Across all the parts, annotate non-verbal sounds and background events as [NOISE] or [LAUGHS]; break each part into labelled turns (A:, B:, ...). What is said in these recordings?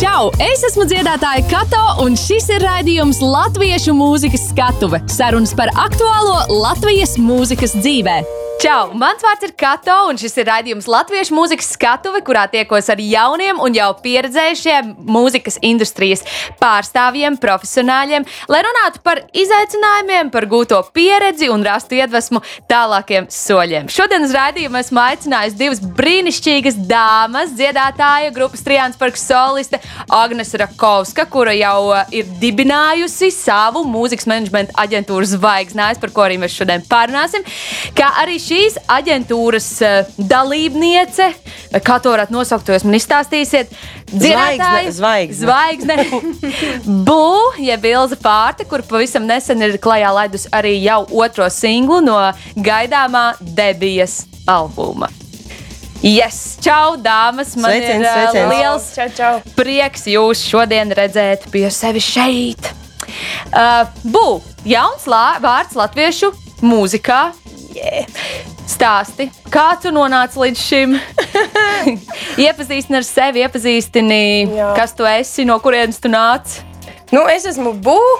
A: Čau! Es esmu dziedātāja Kato, un šis ir raidījums Latviešu mūzikas skatuve - sarunas par aktuālo Latvijas mūzikas dzīvēm. Čau! Mans vārds ir Kato, un šis ir raidījums Latviešu mūzikas skatuve, kurā tiekos ar jauniem un jau pieredzējušiem mūzikas industrijas pārstāvjiem, profesionāļiem, lai runātu par izaicinājumiem, par gūto pieredzi un rastu iedvesmu tālākiem soļiem. Šodien uz raidījumu esmu aicinājusi divas brīnišķīgas dāmas, dziedātāja grupas Trijāns Parks soliste Agnes Rakovska, kura jau uh, ir dibinājusi savu mūzikas menedžmenta aģentūru zvaigznājs, par ko arī mēs šodien pārunāsim. Kā arī šīs aģentūras uh, dalībniece, kā to varētu nosaukt, to jūs man izstāstīsiet.
B: Zvaigzne, zvaigzne.
A: zvaigzne. [LAUGHS] Bū, jeb Ilza Pārte, kur pavisam nesen ir klajā laidus arī jau otro singlu no gaidāmā debijas albuma. Yes, čau, dāmas! Man
B: Sveiciens,
A: ir uh,
B: sveiciens.
A: liels
C: Čau, čau.
A: prieks jūs šodien redzēt pie sevis šeit. Uh, Bū, jauns lā, vārds latviešu mūzikā.
C: Yeah.
A: Stāsti, kā tu nonāci līdz šim? [LAUGHS] iepazīstini ar sevi, iepazīstini,
C: Jā.
A: kas tu esi, no kurienes tu nāc.
C: Nu, es esmu būva.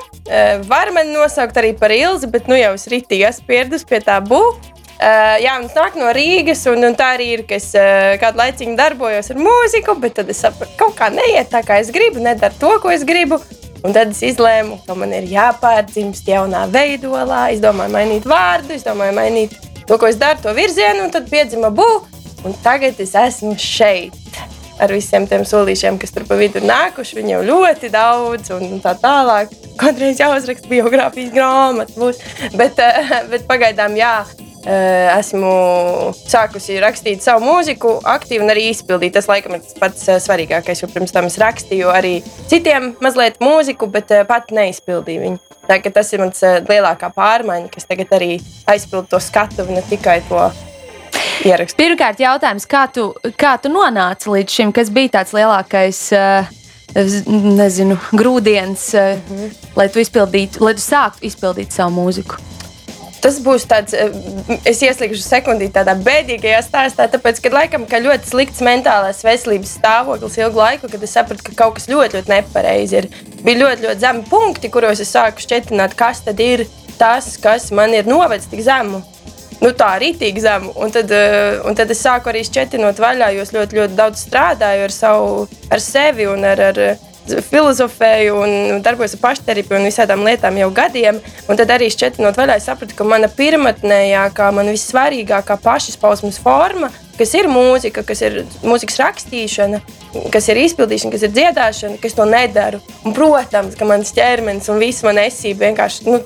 C: Var mani nosaukt arī par Ilzi, bet nu jau es ritīgi esmu pieradus pie tā būva. Uh, jā, un es nāku no Rīgas, un, un tā arī ir, ka es uh, kādu laiku darbojos ar mūziku, bet tad es sapratu, ka kaut kā neiet tā, kā es gribu, nedara to, ko es gribu. Un tad es izlēmu, ka man ir jāpārdzimst jaunā veidolā. Es domāju, mainīt vārdu, es domāju, mainīt to, ko es daru, to virzienu, un tad piedzima būva. Un tagad es esmu šeit ar visiem tiem solīšiem, kas tur pa vidu nākuši. Viņi jau ļoti daudz, un tā tālāk. Kādreiz jāuzraksta biogrāfijas grāmata. Būs. Bet, eh, [LAUGHS] bet pagaidām, jā. Eh, Esmu sākusi rakstīt savu mūziku, aktīvi un arī izpildīt. Tas, laikam, ir pats eh, svarīgākais. Jo pirms tam es rakstīju arī citiem mazliet mūziku, bet eh, pat neizpildīju viņu. Tā, tas ir mans lielākā pārmaiņa, kas tagad arī aizpild to skatu, ne tikai to ierakstu.
A: Pirmkārt, jautājums, kā tu, kā tu nonāci līdz šim, kas bija tāds lielākais. Uh, Nezinu, grūdienis, uh, mm. -hmm. lai tu izpildītu, lai tu sāktu izpildīt savu mūziku.
C: Tas būs tāds, eh, es ieslīgšu sekundī tādā bēdīgajā stāstā, tāpēc, ka laikam ka ļoti slikts mentālais veselības stāvoklis ilgu laiku, kad es sapratu, ka kaut kas ļoti, ļoti nepareizi ir. Bija ļoti, ļoti zemi punkti, kuros es sāku šķietināt, kas tad ir tas, kas man ir novedis tik zemu. Nu, tā tik zemu. Un tad, eh, un tad es sāku arī šķietinot vaļā, jo es ļoti, ļoti daudz strādāju ar, savu, ar sevi un ar, ar filozofēju un darbojos ar pašterapiju un visādām lietām jau gadiem. Un tad arī šķietinot vaļā, es sapratu, ka mana pirmotnējākā, man vissvarīgākā pašizpausmes forma, kas ir mūzika, kas ir mūzikas rakstīšana, kas ir izpildīšana, kas ir dziedāšana, kas to nedaru. Un, protams, ka mans ķermenis un viss man esība vienkārši. Nu,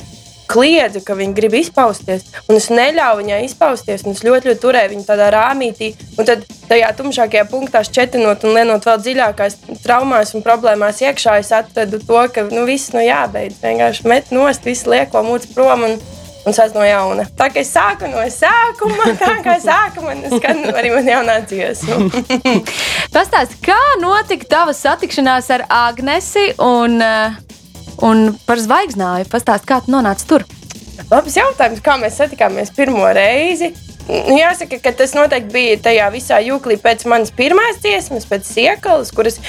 C: kliedzu, ka viņi grib izpausties. Un es neļāvu viņai izpausties. un Es ļoti, ļoti turēju viņu tādā rāmītī. Un tad tajā tumšākajā punktā, šķietinot un lienot vēl dziļākās traumās un problēmās iekšā, es atradu to, ka nu, viss nu, jābeidz. Vienkārši met nost, visu lieko mūcu prom. Un, Un sāc no jauna. Tā kā es sāku no sākuma, [LAUGHS] tā kā sākuma, skan arī man jaunā dziesma. [LAUGHS]
A: Pastāsti, kā notika tava satikšanās ar Agnesi un, uh, un par zvaigznāju? Pastāsti, kā tu nonāci tur?
C: Labs jautājums, kā mēs satikāmies pirmo reizi. Jāsaka, ka tas noteikti bija tajā visā jūklī pēc manas pirmās dziesmas, pēc siekalas, kuras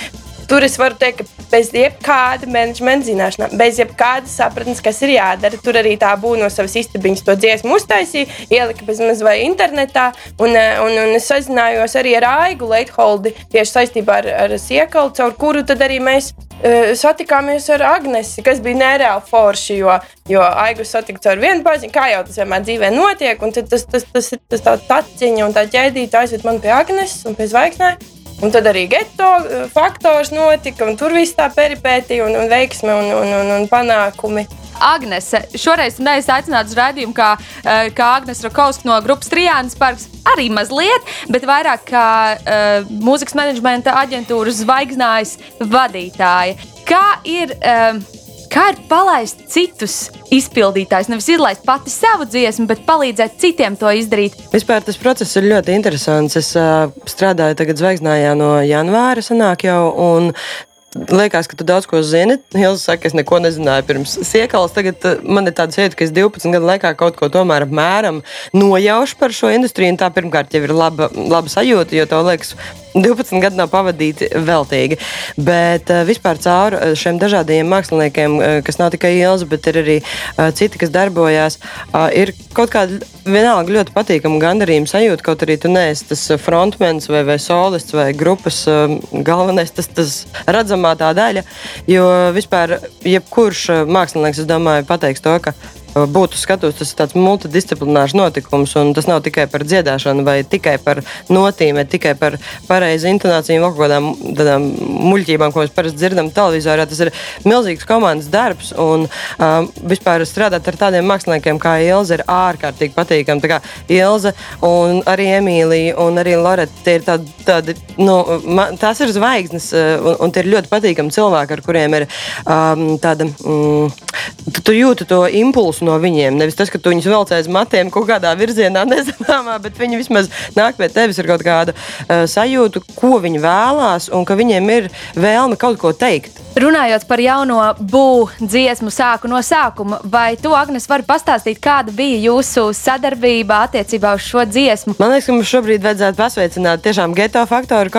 C: tur es varu teikt, ka bez jebkāda menedžmenta zināšanām, bez jebkādas sapratnes, kas ir jādara. Tur arī tā būna no savas istabiņas to dziesmu uztaisīja, ielika bez maz vai internetā. Un, eh, un, un es sazinājos arī ar Aigu Leitholdi tieši saistībā ar, ar siekalu, caur kuru tad arī mēs uh, satikāmies ar Agnesi, kas bija nereāli forši, jo, jo Aigu satikts ar vienu paziņu, kā jau tas vienmēr dzīvē notiek, un tas, tas, tas, tas, tas tā taciņa un tā ķēdīte aizved man pie Agneses un pie zvaigznājuma. Un tad arī geto uh, faktors notika, un tur viss tā peripētija un, un veiksme un, un, un, un panākumi.
A: Agnese, šoreiz neesmu aicināts uz raidījumu kā, eh, kā Agnese Rakauska no grupas Trijānas parks. Arī mazliet, bet vairāk kā uh, mūzikas menedžmenta aģentūras zvaigznājas vadītāja. Kā ir, uh, kā ir palaist citus izpildītājus? Nevis izlaist pati savu dziesmu, bet palīdzēt citiem to izdarīt.
B: Vispār tas process ir ļoti interesants. Es uh, strādāju tagad zvaigznājā no janvāra, sanāk jau. Un Liekas, ka tu daudz ko zini. [LAUGHS] Ilza saka, es neko nezināju pirms siekalas. Tagad man ir tāda sajūta, ka es 12 gadu laikā kaut ko tomēr apmēram nojaušu par šo industriju. Tā pirmkārt jau ir laba, laba sajūta, jo tev liekas, 12 gadi nav pavadīti veltīgi. Bet uh, vispār caur šiem dažādiem māksliniekiem, uh, kas nav tikai Ilza, bet ir arī citi, kas darbojās, ir kaut kāda vienalga ļoti patīkama gandarījuma sajūta. Kaut arī tu neesi tas frontmens vai, vai solists vai grupas galvenais, tas, tas redzamā tā daļa. Jo vispār jebkurš mākslinieks, es domāju, pateiks to, ka būtu skatos, tas ir tāds multidisciplinārs notikums. Tas nav tikai par dziedāšanu, vai tikai par notīm, vai tikai par pareizu intonāciju, kaut kādām tādām muļķībām, ko mēs parasti dzirdam televizorā. Tas ir milzīgs komandas darbs. Un um, vispār strādāt ar tādiem māksliniekiem kā Ilza ir ārkārtīgi patīkami. Tā kā Ilza un arī Emīlija un arī Loreta, tie ir tādi, tādi nu, man, tās ir zvaigznes, un, un tie ir ļoti patīkami cilvēki, ar kuriem ir um, tāda, mm, tu, tu jūti to impulsu no viņiem. Nevis tas, ka tu viņus velc aiz matiem kaut kādā virzienā, [LAUGHS] nezināmā, bet viņi vismaz nāk pie tevis ar kaut kādu uh, sajūtu, ko viņi vēlās, un ka viņiem ir vēlme kaut ko teikt.
A: Runājot par jauno būvniecību dziesmu sāku no sākuma, vai tu, Agnes, vari pastāstīt, kāda bija jūsu sadarbība attiecībā uz šo dziesmu?
B: Man liekas, ka mums šobrīd vajadzētu pasveicināt tiešām geto faktoru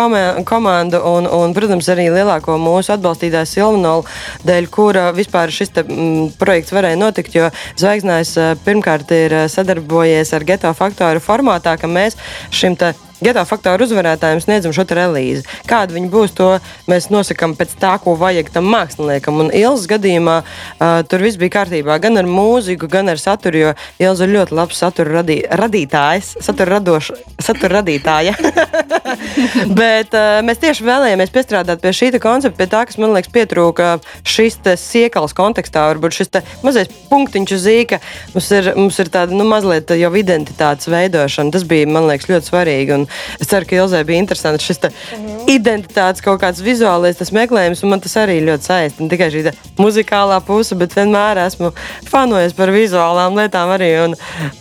B: komandu un, un protams, arī lielāko mūsu atbalstītāju Silvanolu, dēļ kura vispār šis te, m, projekts varēja notikt, jo Zvaigznājs eh, pirmkārt ir eh, sadarbojies ar geto faktoru formātā, ka mēs šim Geto faktoru uzvarētājiem sniedzam šo relīzi. Kāda viņi būs, to mēs nosakām pēc tā, ko vajag tam māksliniekam. Un Ilzas gadījumā uh, tur viss bija kārtībā gan ar mūziku, gan ar saturu, jo Ilza ir ļoti labs satura radī, radītājs, satura, radoš, satura radītāja. [LAUGHS] Bet uh, mēs tieši vēlējāmies piestrādāt pie šī koncepta, pie tā, kas man liekas pietrūka šīs siekals kontekstā. Varbūt šis mazais punktiņš uz zīka mums ir, mums ir tāda nu, mazliet jau identitātes veidošana. Tas bija, man liekas, ļoti svarīgi. Un es ceru, ka Ilzai bija interesanti šis -hmm. identitātes kaut kāds vizuālais meklējums, un man tas arī ļoti saistīts. Ne tikai šī muzikālā puse, bet vienmēr esmu fanojies par vizuālām lietām arī. Un,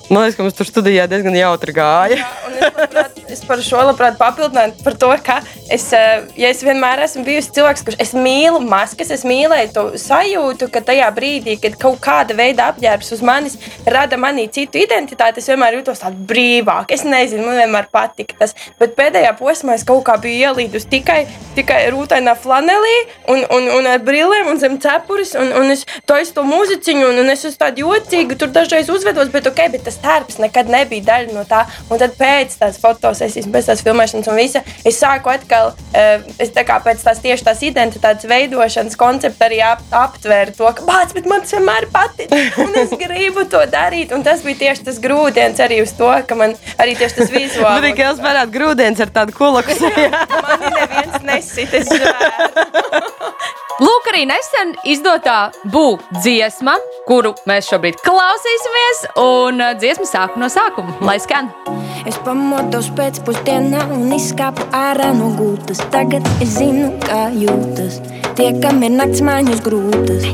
B: man liekas, ka mums tur studijā diezgan jautri gāja. Jā,
C: es, labprāt, es par šo labprāt papildinātu par to, ka es, eh, ja es vienmēr esmu bijusi cilvēks, kurš es mīlu maskas, es mīlēju to sajūtu, ka tajā brīdī, kad kaut kāda veida apģērbs uz manis rada manī citu identitāti, es vienmēr jūtos tādu brīvāku. Es nezinu, man vienmēr patika tas. Bet pēdējā posmā es kaut kā biju ielīdus tikai, tikai rūtainā flanelī un, un, un ar brillēm un zem cepures. Un, un es taisu to mūziķiņu un, un es esmu tāda jocīga, tur dažreiz uzvedos, bet, okay, bet tas tērps nekad nebija daļa no tā. Un tad pēc tās fotosesijas, pēc tās filmēšanas un visa, es sāku atkal, uh, es tā kā pēc tās tieši tās identitātes veidošanas koncepta arī ap, aptvēru to, ka bāc, bet man tas vienmēr patīk un es gribu to darīt. Un tas bija tieši tas grūdienis arī uz to, ka man arī tieši tas vizuāls
B: varētu grūdienis ar tādu kulaku. [LAUGHS]
C: Mani neviens nesitis.
A: Lūk, arī nesen izdotā būvniecības dziesma, kuru mēs šobrīd klausīsimies, un uh, dziesma sāk no sākuma, lai skan.
D: Es pamodos pēcpusdienā un izkāpu ārā no gultas. Tagad es zinu, kā jūtas. Tie, kam ir nakts mājas grūtas.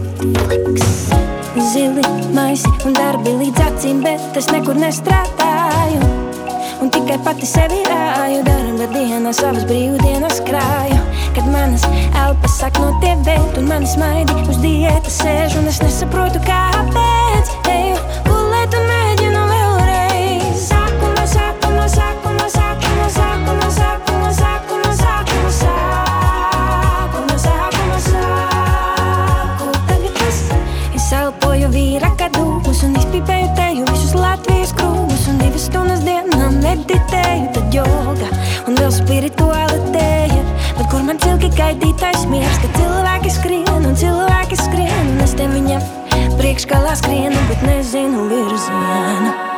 D: Zili maisi un darbi līdz acīm, bet es nekur nestrādāju. Un tikai pati sevi rāju, darba dienā savas brīvdienas krāju. Kad manas elpas sāk no tievēt, un manas maidi uz diētas sēž, un es nesaprotu, kāpēc. Eju tad joga un vēl spirituāla tēja. Bet kur man cilki gaidītais miers, ka cilvēki skrien un cilvēki skrien, un es te viņam priekškalā skrienu, bet nezinu virzienu.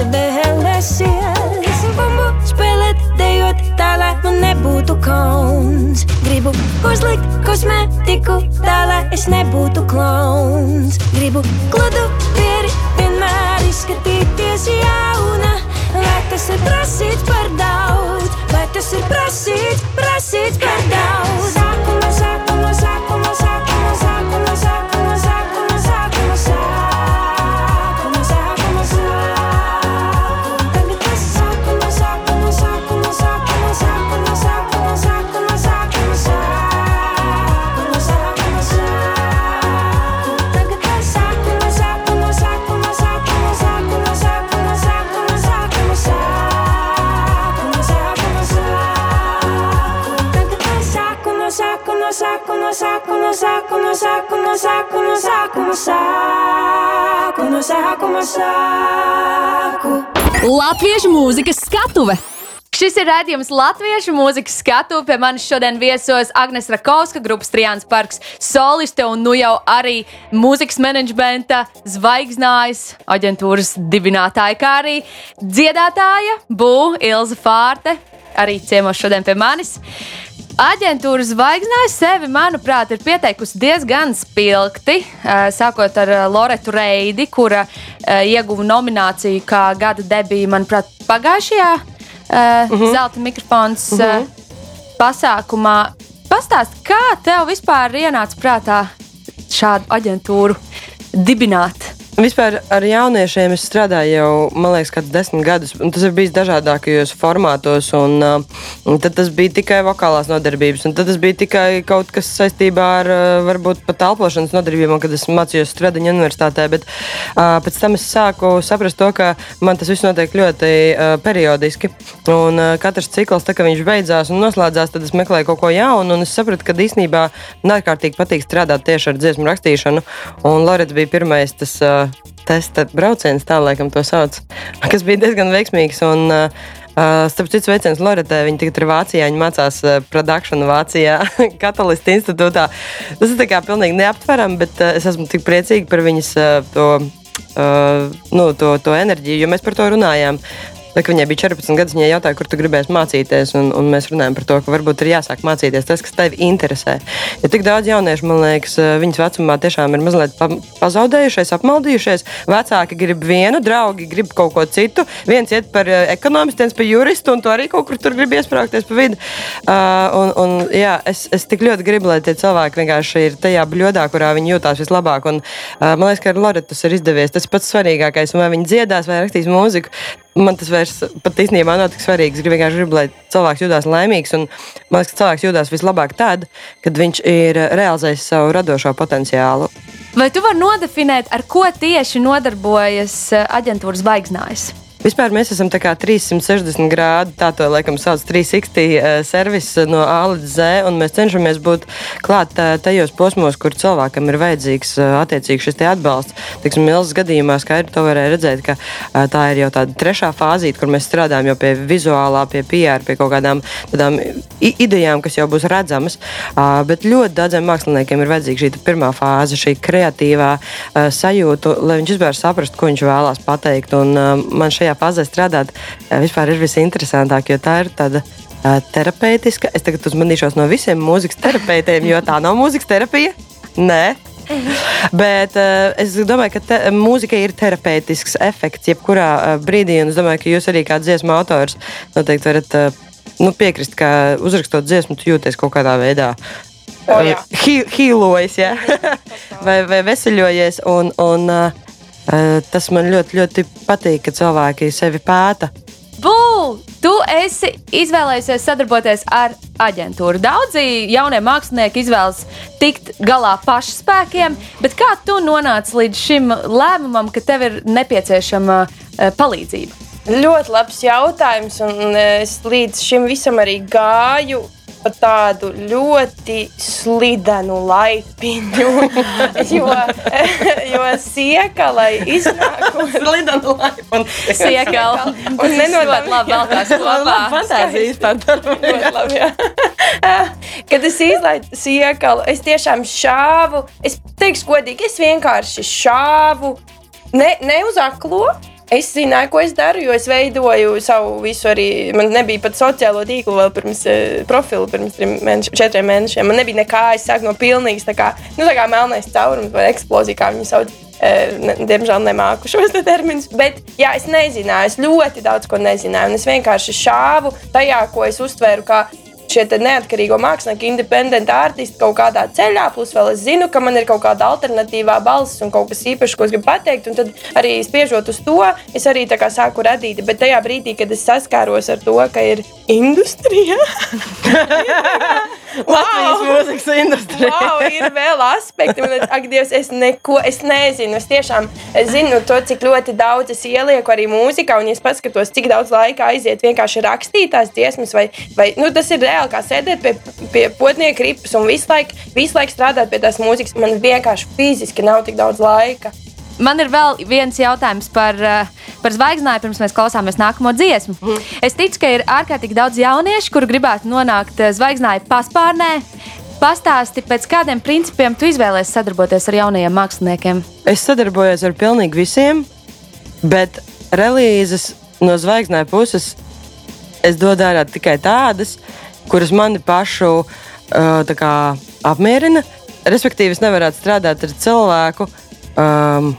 D: Princese vēlēsies. Bumbu spēlēt, dejot tā, lai man nebūtu kauns. Grib Gribu uzlikt kosmētiku, tā lai es nebūtu klauns. Gribu gludu pieri,
A: Latviešu mūzikas skatuve! Šis ir redzējums Latviešu mūzikas skatu. Pie manis šodien viesos Agnēs Rakovska, grupas Trijāns Parks, soliste un nu jau arī mūzikas menedžmenta zvaigznājas aģentūras dibinātāja, kā arī dziedātāja Būva Ilza Fārte, arī ciemos šodien pie manis. Aģentūra zvaigznāja sevi, manuprāt, ir pieteikusi diezgan spilgti. Sākot ar Loretu Reidi, kura ieguva nomināciju kā gada debija, manuprāt, pagājušajā uh, zelta mikrofons uh, pasākumā. Pastāst, kā tev vispār ienāca prātā šādu aģentūru dibināt?
B: Vispār ar jauniešiem es strādāju jau, man liekas, kāds desmit gadus. Tas ir bijis dažādākajos formātos, un, uh, un tad tas bija tikai vokālās nodarbības, un tad tas bija tikai kaut kas saistībā ar uh, varbūt pat elpošanas nodarbībām, kad es mācījos Stradiņa universitātē. Bet uh, pēc tam es sāku saprast to, ka man tas viss notiek ļoti uh, periodiski. Un uh, katrs cikls, tā kā viņš beidzās un noslēdzās, tad es meklēju kaut ko jaunu, un es sapratu, ka īstenībā man ārkārtīgi patīk strādāt tieši ar dziesmu rakstīšanu. Un Lorets bija pirmais tas uh, testa brauciens, tā laikam to sauc, kas bija diezgan veiksmīgs. Un, uh, Uh, starp citu, sveiciens Loretē. Viņa tagad ir Vācijā. Viņa mācās uh, produkciju Vācijā, [LAUGHS] Katolistu institūtā. Tas ir kā pilnīgi neaptverami, bet uh, es esmu tik priecīga par viņas to, uh, nu, to, to enerģiju, jo mēs par to runājām. Tā, viņai bija 14 gadus, viņa jautāja, kur tu gribēsi mācīties. Un, un mēs runājam par to, ka varbūt ir jāsāk mācīties tas, kas tevi interesē. Jo tik daudz jauniešu, man liekas, viņas vecumā tiešām ir mazliet pa, pazaudējušies, apmaldījušies. Vecāki grib vienu, draugi grib kaut ko citu. Viens iet par eh, ekonomistu, viens par juristu, un tu arī kaut kur tur grib iesprāgties pa vidu. Uh, un, un, jā, es, es tik ļoti gribu, lai tie cilvēki vienkārši ir tajā bļodā, kurā viņi jūtās vislabāk. Un, uh, man liekas, ka ar Loretu tas ir izdevies. Tas pats svarīgākais, vai viņi dziedās vai rakstīs mūziku. Man tas vairs pat īstenībā nav tik svarīgi. Es vienkārši gribu, lai cilvēks jūtas laimīgs. Un man liekas, ka cilvēks jūtas vislabāk tad, kad viņš ir realizējis savu radošo potenciālu.
A: Vai tu vari nodefinēt, ar ko tieši nodarbojas eh, aģentūras zvaigznājas?
B: Vispār mēs esam tā kā 360 grādi, tā to laikam sauc 360 uh, servis no A līdz Z, un mēs cenšamies būt klāt uh, tajos posmos, kur cilvēkam ir vajadzīgs uh, attiecīgi šis atbalsts. Tiksim, Milzas gadījumā skaidri to varēja redzēt, ka tā ir jau tāda trešā fāzīte, kur mēs strādājam jau pie vizuālā, pie PR, pie kaut kādām tādām idejām, kas jau būs redzamas. Uh, bet ļoti daudziem māksliniekiem ir vajadzīga šī pirmā fāze, šī kreatīvā sajūta, lai viņš vispār saprastu, ko viņš vēlās pateikt. Un, man šajā šajā fazē strādāt vispār ir visinteresantāk, jo tā ir tāda uh, terapeitiska. Es tagad uzmanīšos no visiem mūzikas terapeitiem, jo tā nav mūzikas terapija. Nē, [LAUGHS] Bet uh, es domāju, ka te, mūzika ir terapeitisks efekts jebkurā uh, brīdī. Es domāju, ka jūs arī kā dziesmu autors noteikti varat uh, nu, piekrist, ka uzrakstot dziesmu, jūties kaut kādā veidā.
C: Oh, jā.
B: Hīlojies, ja? [LAUGHS] vai, vai veseļojies. Un, un, uh, Tas man ļoti, ļoti patīk, ka cilvēki sevi pēta.
A: Bū, tu esi izvēlējies sadarboties ar aģentūru. Daudzi jaunie mākslinieki izvēlas tikt galā pašspēkiem, bet kā tu nonāci līdz šim lēmumam, ka tev ir nepieciešama palīdzība?
C: Ļoti labs jautājums, un es līdz šim visam arī gāju pa tādu ļoti slidenu laipiņu. [LAUGHS] jo, jo siekalai iznākot [LAUGHS]
B: slidenu laipiņu.
A: Siekala. Un nenodot labi vēl tās kopā.
B: Fantāzijas par darbu.
C: Kad es izlaidu siekalu, es tiešām šāvu. Es teikšu godīgi, es vienkārši šāvu ne, ne uz aklo. Es zināju, ko es daru, jo es veidoju savu visu arī. Man nebija pat sociālo tīklu vēl pirms uh, profila, pirms trim mēnešiem, četriem mēnešiem. Man nebija nekā, es sāku no pilnīgas, tā kā, nu, tā kā melnais caurums vai eksplozija, kā viņi sauc. Uh, diemžēl nemāku [LAUGHS] šos te terminus, bet jā, es nezināju, es ļoti daudz ko nezināju. Es vienkārši šāvu tajā, ko es uztvēru kā šie neatkarīgo mākslinieku, independenti artisti kaut kādā ceļā, plus vēl es zinu, ka man ir kaut kāda alternatīvā balss un kaut kas īpašs, ko es gribu pateikt. Un tad arī spiežot uz to, es arī sāku radīt. Bet tajā brīdī, kad es saskāros ar to, ka ir industrija, [LAUGHS]
B: Latvijas mūzikas industrija.
C: wow, ir vēl aspekti. Man liekas, ak, Dievs, es neko es nezinu. Es tiešām es zinu to, cik ļoti daudz es ielieku arī mūzikā. Un, es paskatos, cik daudz laika aiziet vienkārši rakstīt tās dziesmas, vai, vai nu, tas ir reāli kā sēdēt pie, pie potnieka ripas un visu laiku, visu laiku strādāt pie tās mūzikas, man vienkārši fiziski nav tik daudz laika.
A: Man ir vēl viens jautājums par, eh, par zvaigznāju, pirms mēs klausāmies nākamo dziesmu. Mm. Es ticu, ka ir ārkārtīgi daudz jauniešu, kuri gribētu nonākt eh, zvaigznāju paspārnē. Pastāsti, pēc kādiem principiem tu izvēlējies sadarboties ar jaunajiem māksliniekiem?
B: Es sadarbojos ar pilnīgi visiem, bet relīzes no zvaigznāja puses es dodu ārā tikai tādas, kuras mani pašu uh, kā, apmierina. Respektīvi, es nevaru strādāt ar cilvēku, um,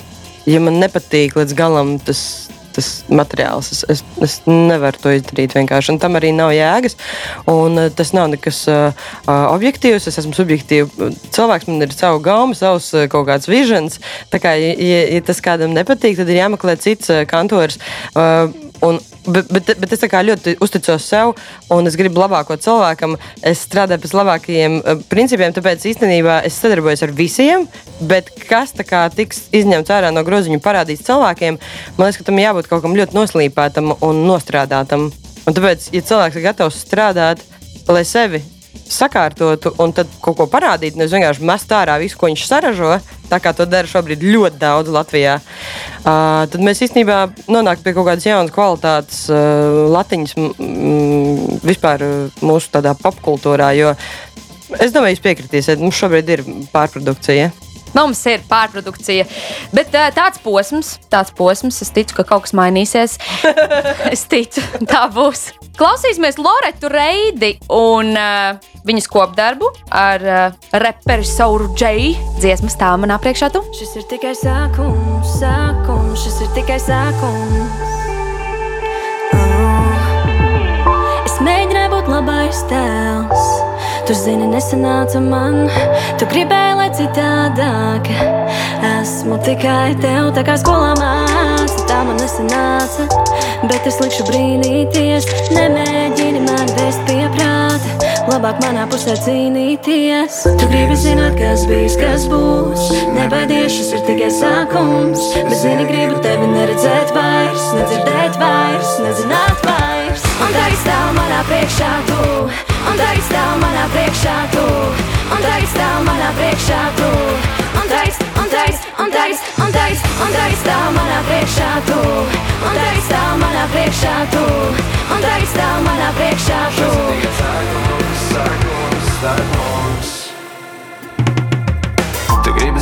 B: ja man nepatīk līdz galam tas, tas materiāls. Es, es, es nevaru to izdarīt vienkārši. Un tam arī nav jēgas. Un, uh, tas nav nekas uh, objektīvs. Es esmu subjektīvs cilvēks, man ir savu gaumu, savs uh, kaut kāds visions. Tā kā, ja, ja tas kādam nepatīk, tad ir jāmeklē cits uh, kantors. Uh, Un, bet, bet, bet es ļoti uzticos sev, un es gribu labāko cilvēkam. Es strādāju pēc labākajiem uh, principiem, tāpēc īstenībā es sadarbojos ar visiem. Bet kas kā, tiks izņemts ārā no groziņa parādīts cilvēkiem, man liekas, ka tam jābūt kaut kam ļoti noslīpētam un nostrādātam. Un tāpēc, ja cilvēks ir gatavs strādāt, lai sevi sakārtotu un tad kaut ko parādīt, nevis vienkārši mest ārā visu, ko viņš saražo, tā kā to dara šobrīd ļoti daudz Latvijā. Uh, tad mēs īstenībā nonākam pie kaut kādas jaunas kvalitātes uh, latiņas mm, vispār uh, mūsu popkultūrā. Jo es domāju, jūs piekritīsiet, mums šobrīd ir pārprodukcija.
A: Mums ir pārprodukcija. Bet uh, tāds posms, tāds posms, es ticu, ka kaut kas mainīsies. [LAUGHS] es ticu, tā būs. Klausīsimies Loretu Reidi un uh, viņas kopdarbu ar uh, reperu Sauru Džeju. Dziesmas tā manā priekšā tu.
E: Šis ir tikai sākums, sākums, šis ir tikai sākums. Oh. Es mēģināju būt labais tēls. Tu zini, nesanāca man, tu gribēji, lai citādāk. Esmu tikai tev, tā kā skolā māca, tā man nesanāca. Bet es likšu brīnīties, nemēģini man vest pie prāta. Labāk manā pusē cīnīties. Tu gribi zināt, kas bijis, kas būs. Nebaidies, šis ir tikai sākums. Bet zini, gribu tevi neredzēt vairs, nedzirdēt vairs, nezināt vairs. Un tā izstāv manā priekšā tu. Un tā izstāv manā priekšā tu. Un tā izstāv manā priekšā tu. Un izstāv, un izstāv, un izstāv, un izstāv, un tā izstāv manā priekšā tu. Un tā izstāv manā priekšā tu. Un tā izstāv manā priekšā tu. Sākums, sākums, sākums
F: Tu gribi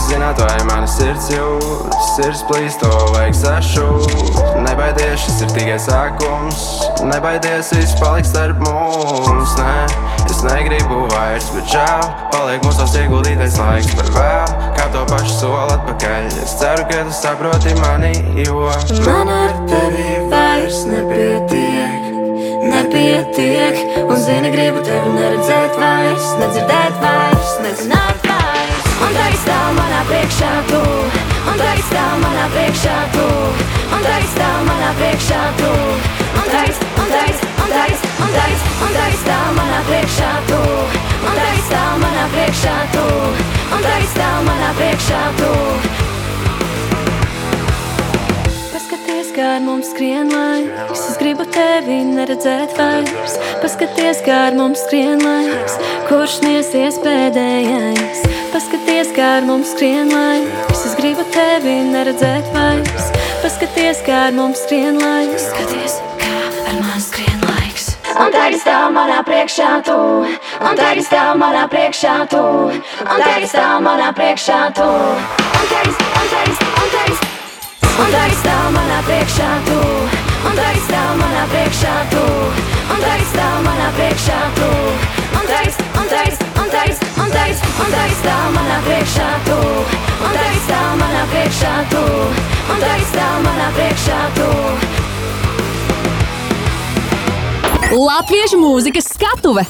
F: zināt, vai mana sirds jūt, sirds plīst, to vajag sašūt. Nebaidies, šis ir tikai sākums, nebaidies, viss paliks starp mums. Nē, es negribu vairs, bet žēl, paliek mūsos ieguldītais laiks par vēl. Kā to pašu soli atpakaļ, es ceru, ka tu saproti mani, jo
E: man ar tevi vairs nepietiek. Nepietiek, un zini, gribu tevi neredzēt vairs, nedzirdēt vairs, nezināt. Un tā izstāv manā priekšā tu, un tā izstāv manā priekšā tu, un tā izstāv manā priekšā tu, un izstāv, un izstāv, un izstāv, un izstāv, un tā izstāv manā priekšā tu, un tā izstāv manā priekšā tu, un tā izstāv manā priekšā tu. Paskaties, kā ar mums skrien laiks. Es gribu tevi neredzēt vairs. Paskaties, kā ar mums skrien laiks. Kurš sniesies pēdējais? Paskaties, kā ar mums skrien laiks. Es gribu tevi neredzēt vairs. Paskaties, kā ar mums skrien laiks. Skaties, kā ar man skrien laiks. Un tagad stāv manā priekšā tu, un tagad stāv manā priekšā tu, un tagad stāv manā priekšā tu. Un tagad, un tagad, un tagad.
D: un tagad stāv manā priekšā tu, un tagad stāv manā priekšā tu, un tagad stāv manā priekšā tu, un tagad, un tagad, un tagad stāv manā priekšā tu, un tagad stāv manā priekšā tu, un tagad stāv manā priekšā tu.
A: Latviešu mūzikas skatuve!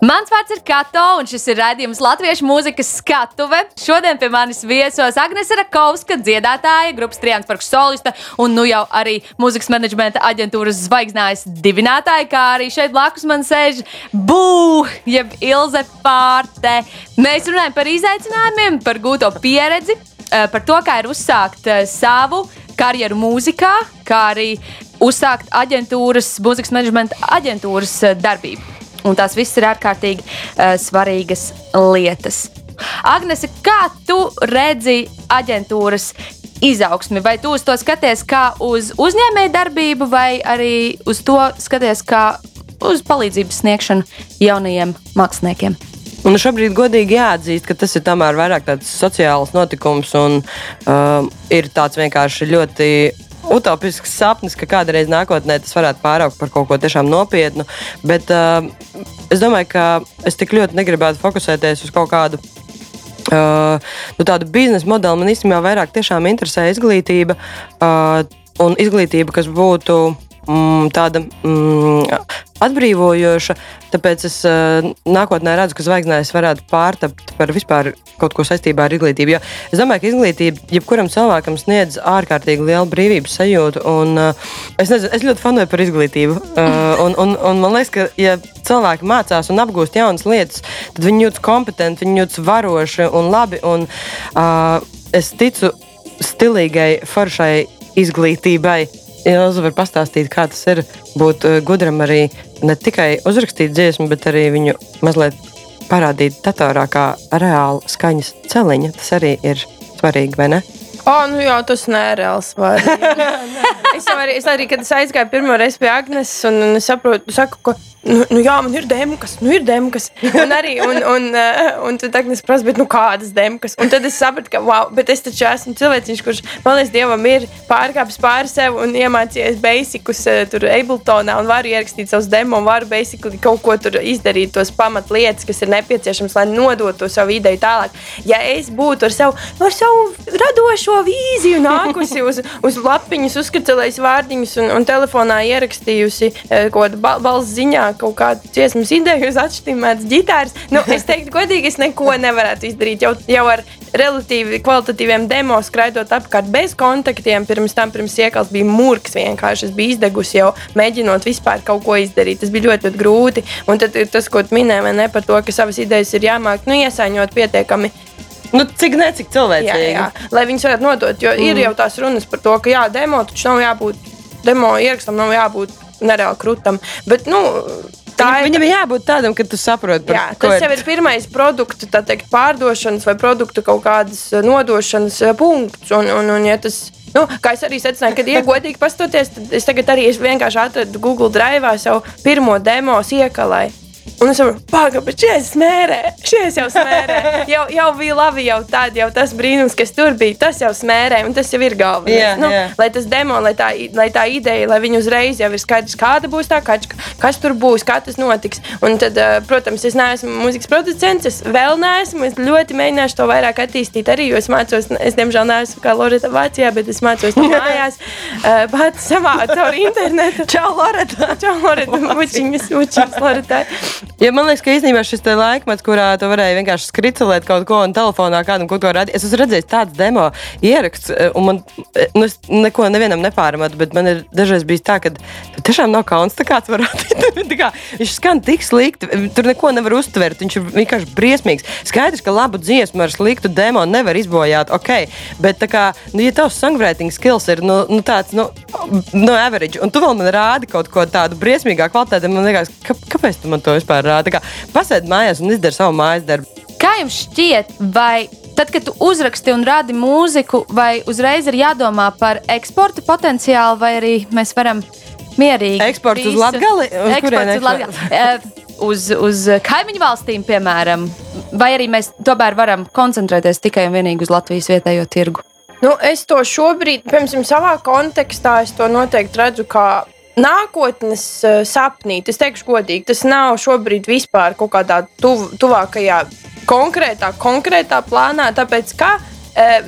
A: Mans vārds ir Kato, un šis ir raidījums Latviešu mūzikas skatuve. Šodien pie manis viesos Agnese Rakovska, dziedātāja, grupas Triāns Parks solista un nu jau arī mūzikas menedžmenta aģentūras zvaigznājas dibinātāja, kā arī šeit blakus man sēž Bū, jeb Ilze Pārte. Mēs runājam par izaicinājumiem, par gūto pieredzi, eh, par to, kā ir uzsākt eh, savu karjeru mūzikā, kā arī uzsākt aģentūras, mūzikas menedžmenta aģentūras eh, darbību. Un tās viss ir ārkārtīgi uh, svarīgas lietas. Agnese, kā tu redzi aģentūras izaugsmi? Vai tu uz to skaties kā uz uzņēmēju darbību, vai arī uz to skaties kā uz palīdzības sniegšanu jaunajiem māksliniekiem?
B: Un šobrīd godīgi jāatzīst, ka tas ir tomēr vairāk tāds sociāls notikums un um, ir tāds vienkārši ļoti utopisks sapnis, ka kādreiz nākotnē tas varētu pāraukt par kaut ko tiešām nopietnu. Bet uh, es domāju, ka es tik ļoti negribētu fokusēties uz kaut kādu. Uh, nu, tādu biznesa modeli man īstenībā vairāk interesē izglītība uh, un izglītība, kas būtu mm, tāda mm, atbrīvojoša. Tāpēc es uh, nākotnē redzu, ka zvaigznājs varētu pārtapt par vispār kaut ko saistībā ar izglītību. Jo es domāju, ka izglītība jebkuram cilvēkam sniedz ārkārtīgi lielu brīvības sajūtu. Un, uh, es, nezinu, es ļoti fanoju par izglītību. Uh, un, un, un man liekas, ka ja cilvēki mācās un apgūst jaunas lietas, tad viņi jūtas kompetenti, viņi jūtas varoši un labi. Un, uh, es ticu stilīgai, foršai izglītībai. Ilza var pastāstīt, kā tas ir būt gudram arī ne tikai uzrakstīt dziesmu, bet arī viņu mazliet parādīt datorā kā reāli skaņas celiņa. Tas arī ir svarīgi, vai ne?
C: O, nu jā, tas nereāls [LAUGHS] es, arī, es arī, kad es aizgāju pirmo reizi pie Agnes, un, un es saprotu, saku, ka Nu, nu, jā, man ir demkas, nu ir demkas. Un arī, un, un, uh, un tad Agnēs prasa, bet nu kādas demkas? Un tad es sapratu, ka, wow, bet es taču esmu cilvēciņš, kurš, man liekas, Dievam ir pārkāpis pāri sev un iemācījies basicus uh, tur Abletonā un varu ierakstīt savus demo un varu basically kaut ko tur izdarīt, tos pamat lietas, kas ir nepieciešams, lai nodotu to savu ideju tālāk. Ja es būtu ar savu, ar savu radošo vīziju nākusi uz, uz lapiņas, uzskacelējis vārdiņus un, un telefonā ierakstījusi uh, kaut kādu balss ziņā, kaut kādu dziesmas ideju, uz atšķirīgas ģitāras. Nu, es teiktu, godīgi, es neko nevarētu izdarīt. Jau, jau ar relatīvi kvalitatīviem demo skraidot apkārt bez kontaktiem. Pirms tam, pirms iekals bija mūks vienkārši. Es biju izdegusi jau mēģinot vispār kaut ko izdarīt. Tas bija ļoti, ļoti grūti. Un tad tas, ko vai ne par to, ka savas idejas ir jāmāk nu, iesaņot pietiekami.
B: Nu, cik ne cik cilvēcīgi.
C: Jā, jā, lai viņas varētu nodot. Jo mm. ir jau tās runas par to, ka jā, demo taču nav jābūt, demo ierakstam nav jābūt nereāli krūtam. Bet, nu,
B: Tā ir. Viņam ir jābūt tādam, ka tu saproti,
C: jā, tas ir. jau ir pirmais produktu teikt, pārdošanas vai produktu kaut kādas eh, nodošanas eh, punkts. Un, un, un, ja tas, Nu, kā es arī secināju, kad ir godīgi pastoties, tad es tagad arī es vienkārši atradu Google Drive savu pirmo demo iekalai. Un es saprotu, pagaidi, šis smērē, šis jau smērē. [LAUGHS] Jau, jau bija labi, jau tāds, jau tas brīnums, kas tur bija, tas jau smērē, un tas jau ir galvenais. Yeah, nu, yeah. Lai tas demo, lai tā, lai tā ideja, lai viņi uzreiz jau ir skaidrs, kāda būs tā, kas, kas tur būs, kā tas notiks. Un tad, eh, protams, es neesmu mūzikas producents, es vēl neesmu, es ļoti mēģināšu to vairāk attīstīt arī, jo es mācos, es diemžēl neesmu kā Loreta Vācijā, bet es mācos no mājās, uh, [LAUGHS] pats savā caur internetu.
B: Čau, Loreta!
C: Čau, Loreta! [LAUGHS] Mučiņas, mučiņas, Loreta!
B: Ja man liekas, ka īstenībā šis laikmets, kurā tu varēji vienkārši skricelēt kaut ko un telefonā kādam kaut ko radīt, es esmu redzējis tādu demo ierakstu, eh, un man eh, nu, neko nevienam nepārmetu, bet man ir dažreiz bijis tā, ka tiešām nav kauns, tā kāds var radīt. [LAUGHS] kā, viņš skan tik slikti, tur neko nevar uztvert, viņš ir vienkārši briesmīgs. Skaidrs, ka labu dziesmu ar sliktu demo nevar izbojāt, ok, bet kā, nu, ja tavs songwriting skills ir nu, nu, tāds, nu, no average, un tu vēl man rādi kaut ko tādu briesmīgāku kvalitāti, man liekas, kā, kāpēc tu man to vispār rādi? Pasēdi mājās un izdari savu mājas darbu.
A: Kā jums šķiet, vai tad, kad tu uzraksti un radi mūziku, vai uzreiz ir jādomā par eksporta potenciālu, vai arī mēs varam mierīgi.
B: Eksports visu, uz Latviju?
A: Eksports uz. Uz, uz kaimiņu valstīm, piemēram, vai arī mēs tomēr varam koncentrēties tikai un vienīgi uz Latvijas vietējo tirgu?
C: Nu, es to šobrīd, piemēram, savā kontekstā, es to noteikti redzu kā nākotnes uh, sapnīt. Es teikšu, godīgi, tas nav šobrīd vispār kaut kādā tuv, tuvākajā konkrētā, konkrētā plānā, tāpēc ka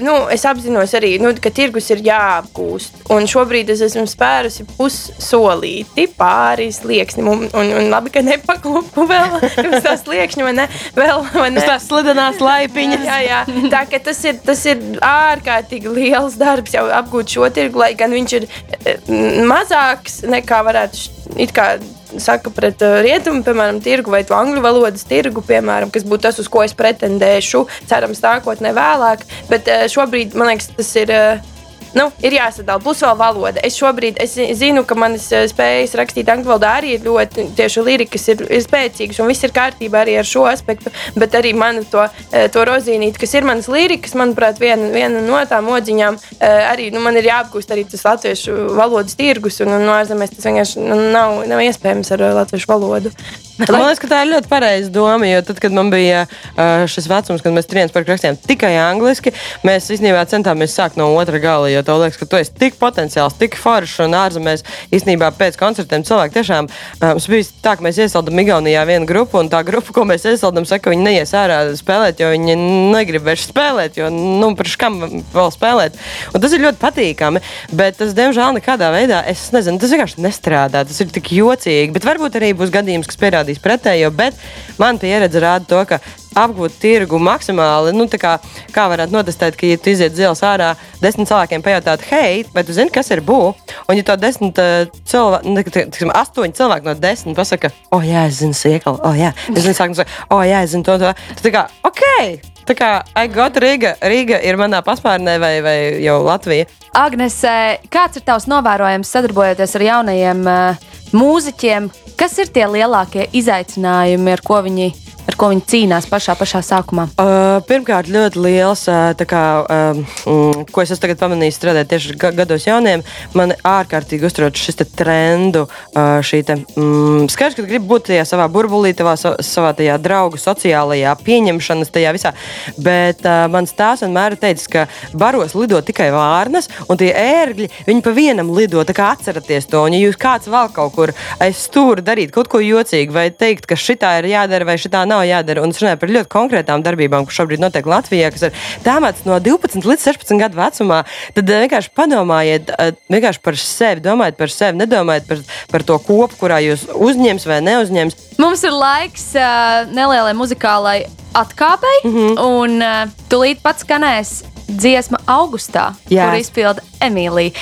C: nu, es apzinos arī, nu, ka tirgus ir jāapgūst. Un šobrīd es esmu spērusi pussolīti pāri slieksnim. Un, un, un labi, ka nepaklupu vēl [LAUGHS] uz tā sliekšņa, vai ne? Vēl, vai ne?
B: Tās slidenās laipiņas.
C: Jā, jā. Tā, tas, ir, tas ir ārkārtīgi liels darbs jau apgūt šo tirgu, lai gan viņš ir mazāks nekā varētu it kā saka pret uh, rietumu, piemēram, tirgu vai angļu valodas tirgu, piemēram, kas būtu tas, uz ko es pretendēšu, cerams, nākotnē vēlāk. Bet uh, šobrīd man liekas, tas ir. Nu, ir jāsadala. Plus vēl valoda. Es šobrīd es zinu, ka manas eh, spējas rakstīt angļu valodā arī ir ļoti tieši lirikas, ir, ir spēcīgas un viss ir kārtībā arī ar šo aspektu. Bet arī man to, eh, to rozīnīt, kas ir manas lirikas, manuprāt, viena, viena no tām odziņām, eh, arī nu, man ir jāapgūst arī tas latviešu valodas tirgus. Un, un no ārzemēs tas vienkārši nu, nav, nav iespējams ar latviešu valodu. [LAUGHS]
B: Man liekas, ka tā ir ļoti pareiza doma. Jo tad, kad man bija šis vecums, kad mēs trījāmies par rakstiem tikai angliski, mēs īstenībā centāmies sākt no otra gala. Jo tev liekas, ka tu esi tik potenciāls, tik foršs un ārzemēs īstenībā pēc koncertiem cilvēki tiešām mums bija tā, ka mēs iesaldām Igaunijā vienu grupu, un tā grupa, ko mēs iesaldām, saka, ka viņi neies ārā spēlēt, jo viņi negrib vairs spēlēt, jo, nu, priekš kam vēl spēlēt. Un tas ir ļoti patīkami, bet tas, diemžēl, nekādā veidā, es nezinu, tas vienkārši nestrādā. Tas ir tik jocīgi, bet varbūt arī būs gadījums, kas pierādīs parādīs pretējo, bet man pieredze rāda to, ka apgūt tirgu maksimāli, nu, kā, kā varētu notestēt, ka, ja tu iziet zils ārā, desmit cilvēkiem pajautāt, hei, vai tu zini, kas ir būvniecība? Un, ja to desmit uh, cilvēki, astoņi cilvēki no desmit pasaka, o, oh, jā, es zinu, sēklu, o, oh, jā, es zinu, sākums, o, oh, jā, es zinu to, to. Tad tā kā, ok! Tā kā Aigota Rīga, Rīga ir manā paspārnē vai, vai jau Latvija.
A: Agnes, kāds ir tavs novērojums sadarbojoties ar jaunajiem uh, mūziķiem? Kas ir tie lielākie izaicinājumi, ar ko viņi ar ko viņi cīnās pašā, pašā sākumā?
B: Uh, pirmkārt, ļoti liels, uh, kā, um, ko es esmu pamanījis strādājot tieši gados jauniem, man ārkārtīgi uztrauc šis trendu, uh, te, mm, skaidrs, ka gribi būt tajā savā burbulī, tavā, savā tajā draugu sociālajā pieņemšanas tajā visā, bet uh, mans tās vienmēr ir teicis, ka baros lido tikai vārnas, un tie ērgļi, viņi pa vienam lido, tā kā atceraties to, un ja jūs kāds vēl kaut kur aiz stūra darīt kaut ko jocīgu, vai teikt, ka šitā ir jādara, vai šitā nav jādara. Un es runāju par ļoti konkrētām darbībām, kas šobrīd notiek Latvijā, kas ir tēmēts no 12 līdz 16 gadu vecumā. Tad eh, vienkārši padomājiet eh, vienkārši par sevi, domājiet par sevi, nedomājiet par, par to kopu, kurā jūs uzņems vai neuzņems.
A: Mums ir laiks uh, nelielai muzikālai atkāpei, mm -hmm. un uh, tūlīt pats skanēs dziesma augustā, Jā. kur izpilda Emīlija.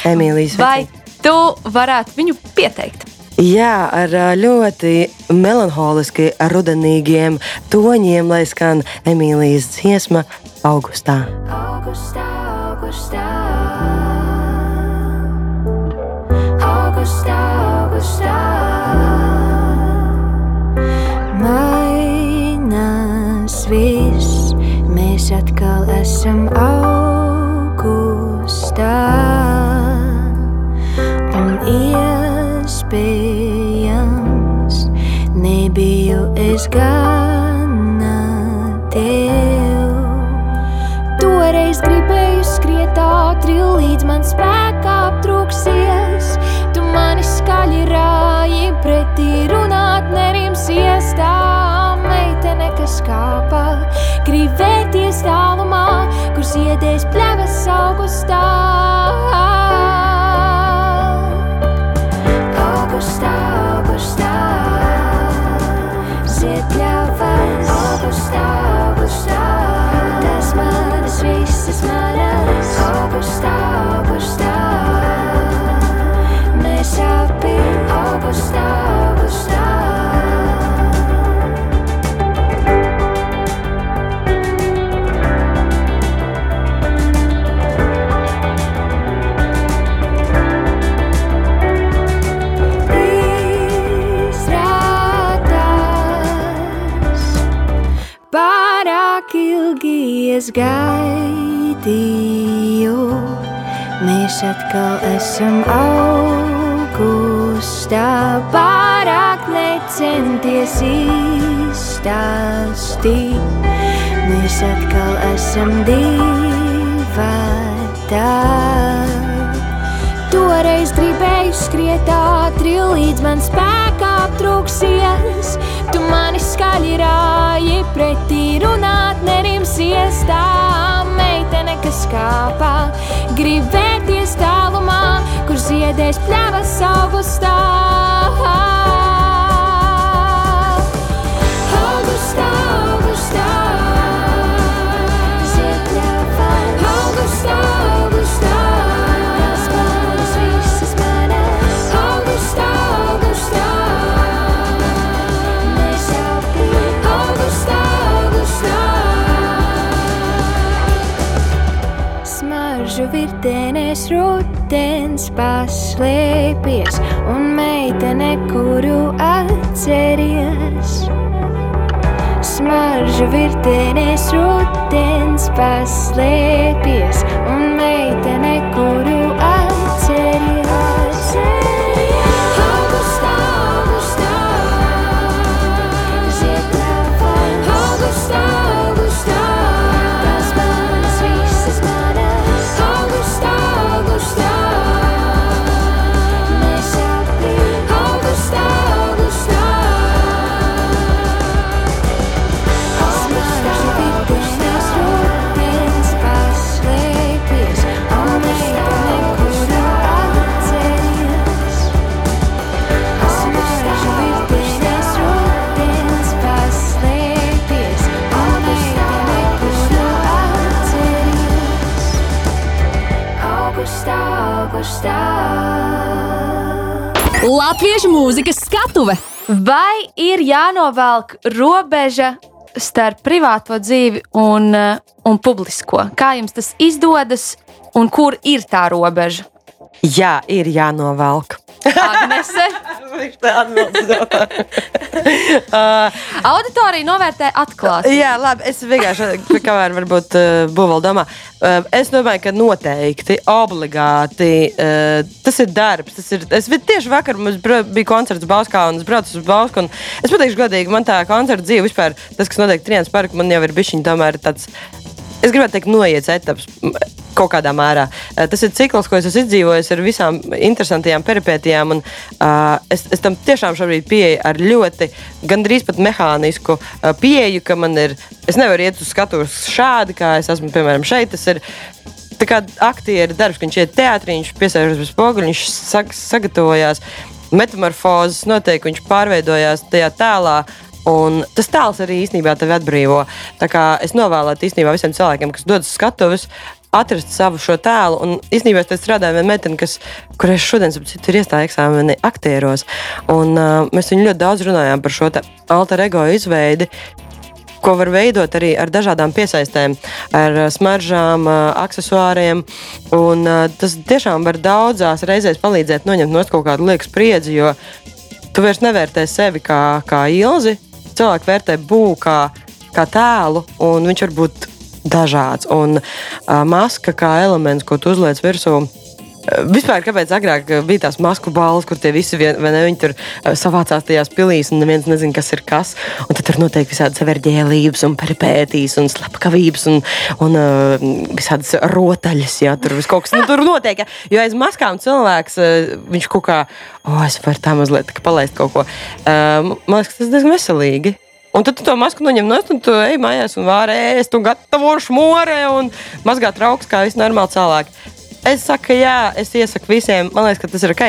A: Vai tu varētu viņu pieteikt?
B: Jā, ar ļoti melanholiski rudenīgiem toņiem, lai skan Emīlijas dziesma augustā. Augustā, augustā. Augustā, augustā. Mainās viss, mēs atkal esam augustā. Un iespēja nebiju es gana tev. Toreiz gribēju skriet ātri, līdz man spēkā aptrūksies. Tu mani skaļi rāji pretī runāt nerimsies tā meitene, kas kāpa. Gribēties tālumā, kur siedēs pļavas augustā. Es gaidīju, mēs atkal esam augustā. Pārāk necenties izstāstīt, mēs atkal esam divi.
D: vietā. Toreiz gribēju skriet ātri, līdz man spēkā aptrūksies. Tu mani skaļi rāji pretī, runāt nerimsies tā meitene, kas kāpā. Gribēties tālumā, kur ziedēs pļavas. Augustā, paslēpies un meitene, kuru atceries. Smaržu virtenēs rūtens paslēpies un meitene, kuru
A: Latviešu mūzikas skatuve!
C: Vai ir jānovelk robeža starp privāto dzīvi un, eh, un publisko? Kā jums tas izdodas un kur ir tā robeža?
B: Jā, ir jānovelk.
C: Agnese, [LAUGHS] auditorija novērtē atklāti.
B: Jā, labi. Es vienkārši kamēr varbūt uh, būvēl domā. Uh, es domāju, ka noteikti, obligāti uh, tas ir darbs. Tas ir, es tieši vakar bija koncerts Bauskā un es braucu uz Bausku. Es pateikšu godīgi, man tā koncerta dzīve vispār, tas, kas notiek Trījāns parkā, man jau ir bijis tomēr tāds. Es gribētu teikt, noiets etaps m, kaut kādā mērā. Eh, Tas ir cikls, ko es esmu izdzīvojis ar visām interesantajām peripētijām. Un, uh, es, es tam tiešām šobrīd pieeju ar ļoti, gandrīz pat mehānisku uh, pieeju, ka man ir. Es nevaru iet uz skatuves šādi, kā es esmu, piemēram, šeit. Tas ir kā aktieru darbs, viņš iet teātrī, viņš piesēžas pie spoguļa, viņš sag, sagatavojās. Metamorfozes notiek, viņš pārveidojās tajā tēlā. Un tas tēls arī īstenībā tevi atbrīvo. Tā kā es novēlētu īstenībā visiem cilvēkiem, kas dodas skatuves, atrast savu šo tēlu. Un īstenībā es strādāju meiteni, kas, kurai šodien citu, ir iestāja eksāmeni aktieros. Un, uh, mēs viņu ļoti daudz runājām par šo te alter ego izveidi ko var veidot arī ar dažādām piesaistēm, ar uh, smaržām, uh, accessoriem. Un, uh, tas tiešām var daudzās reizēs palīdzēt noņemt no kaut kādu lieku spriedzi, jo tu vairs nevērtē sevi kā, kā ilzi. Cilvēki vērtē būvu kā, kā tēlu, un viņš var būt dažāds. Un uh, maska kā elements, ko tu uzliec virsū. Vispār, kāpēc agrāk bija tās masku balvas, kur tie visi vien, ne, viņi tur uh, savācās tajās pilīs, un neviens nezina, kas ir kas. Un tad tur notiek visādas verģēlības, un peripētīs, un slepkavības, un, un uh, visādas rotaļas. Jā, tur viss kaut kas nu, tur notiek. Jā. Jo aiz maskām cilvēks, uh, viņš kaut kā, oh, es varu tā mazliet kā palaist kaut ko. Uh, man liekas, tas diezgan veselīgi. Un tad tu to masku noņem no stūra, tu ej mājās un vari ēst, un gatavo šmore un mazgāt trauks kā visi normāli cilvēki. Es saku, jā, es iesaku visiem. Man liekas, ka tas ir ok.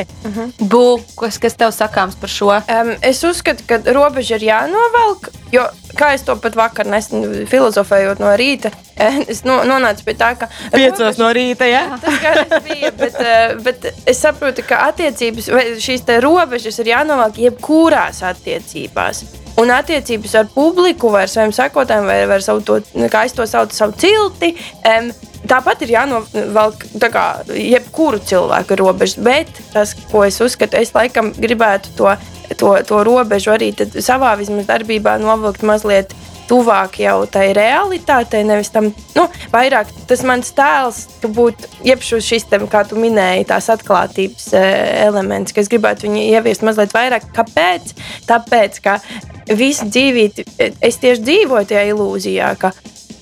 C: Būs, kas, kas tev sakāms par šo? Um, es uzskatu, ka robeža ir jānovelk, jo, kā es to pat vakar nesen filozofējot no rīta, [LAUGHS] es no, nonācu pie tā, ka.
B: Piecos no rīta, jā.
C: Tas gan bija, [LAUGHS] bet, eh, bet es saprotu, ka attiecības, vai šīs robežas ir jānovelk jebkurās attiecībās. Un attiecības ar publiku, vai ar saviem sekotājiem, vai ar savu to, kā es to saucu, savu cilti. Um, tāpat ir jānovelk kā, jebkuru cilvēku robežas. Bet tas, ko es uzskatu, es laikam gribētu to, to, to robežu arī savā vismaz darbībā novilkt mazliet tuvāk jau tai realitātei, nevis tam, nu, vairāk tas mans tēls, ka būtu, jeb šis, te, kā tu minēji, tās atklātības e, elements, ka es gribētu viņu ieviest mazliet vairāk. Kāpēc? Tāpēc, ka visu dzīvību es tieši dzīvoju tajā ilūzijā, ka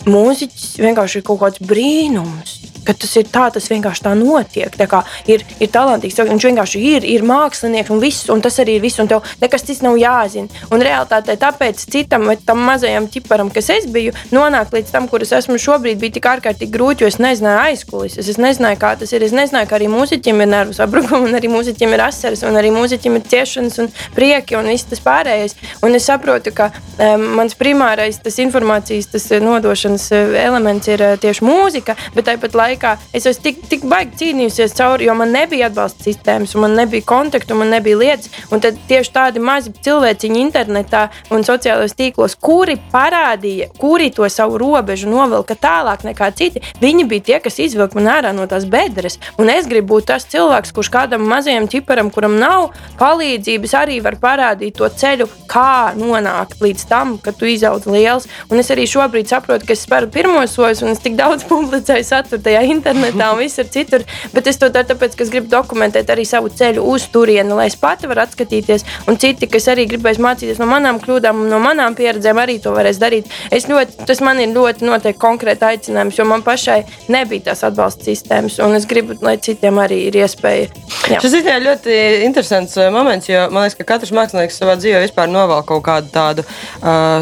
C: mūziķis vienkārši ir kaut kāds brīnums. Ka tas ir tā, tas vienkārši tā notiek. Tā kā ir, ir talantīgs, viņš vienkārši ir, ir mākslinieks un viss, un tas arī ir viss, un tev nekas cits nav jāzina. Un realitātē tāpēc citam tam mazajam ķiparam, kas es biju, nonākt līdz tam, kur es esmu šobrīd, bija tik ārkārtīgi grūti, jo es nezināju aizkulisēs. Es nezināju, kā tas ir. Es nezināju, ka arī mūziķiem ir nervu sabrukumi, un arī mūziķiem ir asaras, un arī mūziķiem ir ciešanas un prieki un viss tas pārējais. Un es saprotu, ka um, mans primārais tas informācijas tas nodošanas elements ir uh, tieši mūzika, bet tāpat laikā es esmu tik, tik baigi cīnījusies cauri, jo man nebija atbalsta sistēmas, man nebija kontaktu, man nebija lietas. Un tad tieši tādi mazi cilvēciņi internetā un sociālajos tīklos, kuri parādīja, kuri to savu robežu novilka tālāk nekā citi, viņi bija tie, kas izvilka man ārā no tās bedres. Un es gribu būt tas cilvēks, kurš kādam mazajam ķiparam, kuram nav palīdzības, arī var parādīt to ceļu, kā nonākt līdz tam, ka tu izaudz liels. Un es arī šobrīd saprotu, ka es spēru pirmos soļus, un es tik daudz publicēju saturu tajā internetā un visur citur. Bet es to daru tāpēc, ka es gribu dokumentēt arī savu ceļu uz turieni, lai es pati varu atskatīties. Un citi, kas arī gribēs mācīties no manām kļūdām, no manām pieredzēm, arī to varēs darīt. Es ļoti, tas man ir ļoti noteikti konkrēti aicinājums, jo man pašai nebija tās atbalsta sistēmas, un es gribu, lai citiem arī ir iespēja.
B: Jā. Šis ir ļoti interesants uh, moments, jo man liekas, ka katrs mākslinieks savā dzīvē vispār novēl kaut kādu tādu, uh,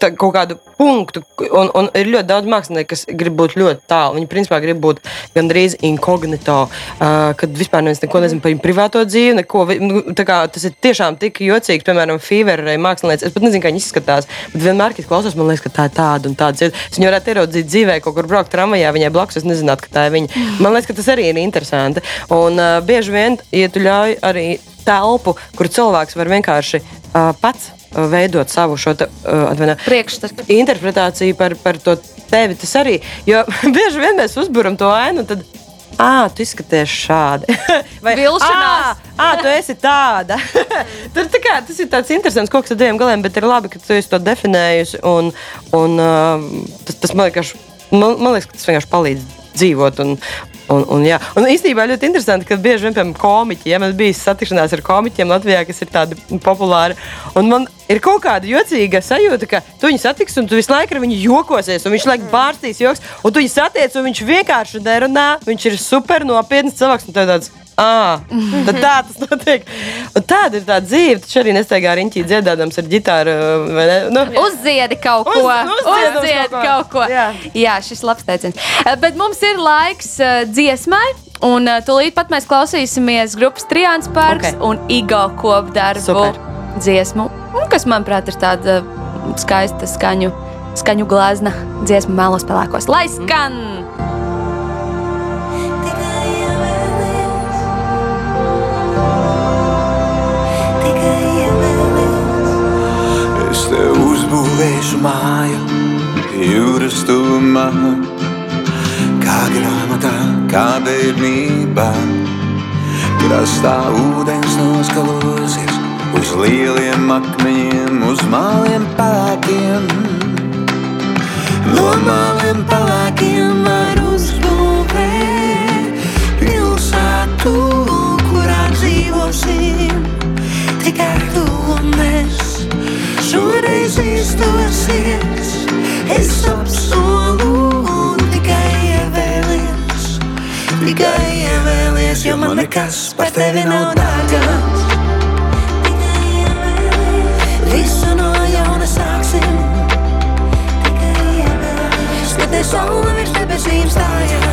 B: tā, kaut kādu punktu. Un, un ir ļoti daudz mākslinieku, kas grib būt ļoti tālu. Viņi principā grib būt gandrīz inkognito, uh, kad vispār neviens neko nezina par viņu privāto dzīvi. Neko, nu, kā, tas ir tiešām tik jocīgi, piemēram, Feverē mākslinieks. Es pat nezinu, kā viņi izskatās, bet vienmēr, kad klausos, man liekas, ka tā ir tāda un tāda. Es viņu varētu ieraudzīt dzīvē, kaut kur braukt tramvajā, viņai blakus, es nezinātu, ka tā ir viņa. Man liekas, ka tas arī ir interesanti. Un uh, bieži vien, ja tu ļauj arī telpu, kur cilvēks var vienkārši uh, pats veidot savu šo te, uh,
A: priekšstatu,
B: interpretāciju par, par to tevi. Tas arī, jo [LAUGHS] bieži vien mēs uzburam to ainu. Tad, Ah, tu izskaties šādi. [LAUGHS]
A: Vai vilšanās?
B: Ah, tu esi tāda. [LAUGHS] Tur tā kā, tas ir tāds interesants koks ar diviem galiem, bet ir labi, ka tu esi to definējusi. Un, un, uh, tas, tas man, liekas, man, man liekas, ka tas vienkārši palīdz dzīvot un, Un, un, jā. un īstenībā ļoti interesanti, ka bieži vien, piemēram, komiķi, ja man bija satikšanās ar komiķiem Latvijā, kas ir tādi populāri, un man ir kaut kāda jocīga sajūta, ka tu viņu satiksi, un tu visu laiku ar viņu jokosies, un viņš laikam bārstīs joks, un tu viņu satiec, un viņš vienkārši nerunā, viņš ir super nopietns cilvēks, tāds Ah, tad tā tas notiek. Un tāda ir tā dzīve. Taču arī nestaigā riņķī dziedādams ar ģitāru.
A: Nu. Uzziedi kaut ko. Uz, uzziedi kaut, kaut ko. Jā. Jā, šis labs teiciens. Eh, bet mums ir laiks uh, dziesmai. Un uh, tūlīt pat mēs klausīsimies grupas Trijāns Parks okay. un Igo kopdarbu Super. dziesmu, kas, manuprāt, ir tāda skaista skaņu, skaņu glāzna dziesma mēlos pelēkos. Lai skan! Mm.
G: Būvēšu māju jūras tuvumā, kā grāmatā, kā bērnībā. Krastā ūdens noskalosies uz lieliem akmeņiem, uz māliem pelēkiem. No māliem pelēkiem Šoreiz izdosies, es apsolu tikai ievēlies, tikai ievēlies, jo man nekas par tevi nav dārgāks. Visu no jauna sāksim, tikai ievēlies, kad te saule virs debesīm stājās.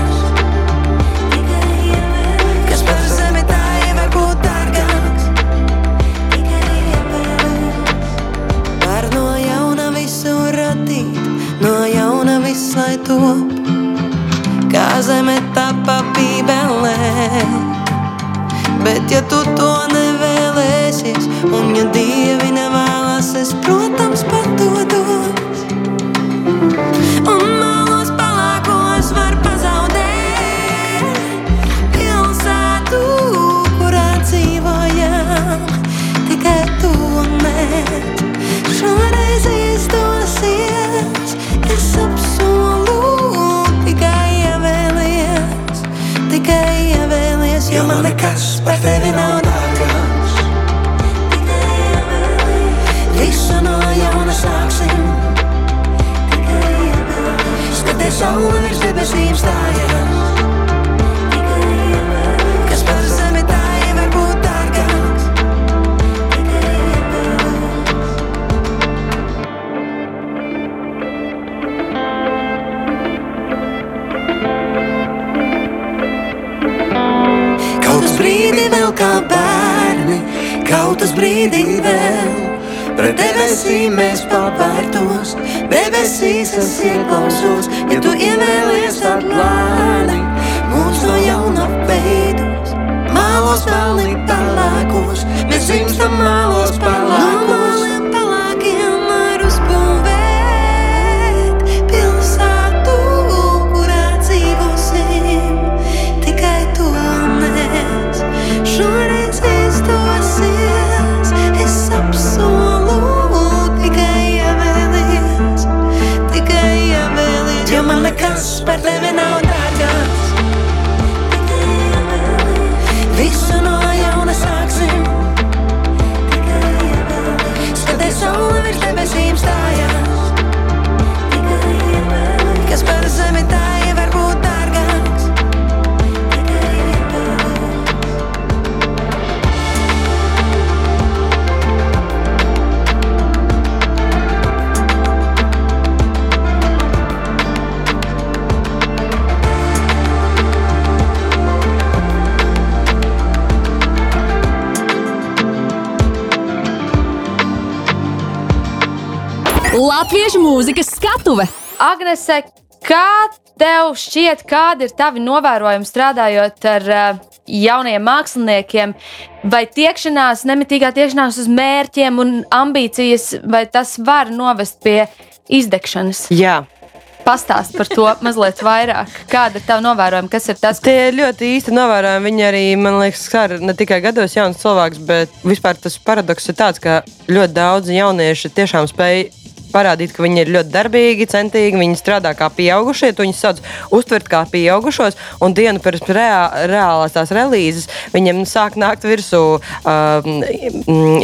G: Top, kā zeme tapa bībelē. Bet ja tu to nevēlēsies, un ja dievi nevēlas, es, protams, patodos. Jo man nekas par tevi nav dārgāks. Visu no jauna sāksim. Skaties saule virs debesīm stājās. Brīdī vēl. Pret debesīm mēs pavērtos, debesīs es ieklausos, ja tu ievēlies tad lēni, mūs no jauna veidus. Mālos pelnīt pelēkos, mēs dzimstam mālos pelēkos.
H: Latviešu mūzikas skatuve!
A: Agnese, kā tev šķiet, kādi ir tavi novērojumi strādājot ar uh, jauniem māksliniekiem? Vai tiekšanās, nemitīgā tiekšanās uz mērķiem un ambīcijas, vai tas var novest pie izdegšanas?
B: Jā,
A: Pastāst par to mazliet vairāk. Kāda ir tava novērojuma? Kas ir tas,
B: Tie ir ļoti īsti novērojami. Viņi arī, man liekas, skar ne tikai gados jauns cilvēks, bet vispār tas paradoks ir tāds, ka ļoti daudz jaunieši tiešām spēj parādīt, ka viņi ir ļoti darbīgi, centīgi, viņi strādā kā pieaugušie, to viņi sauc uztvert kā pieaugušos, un dienu pirms reā, reālās tās relīzes viņiem sāk nākt virsū uh,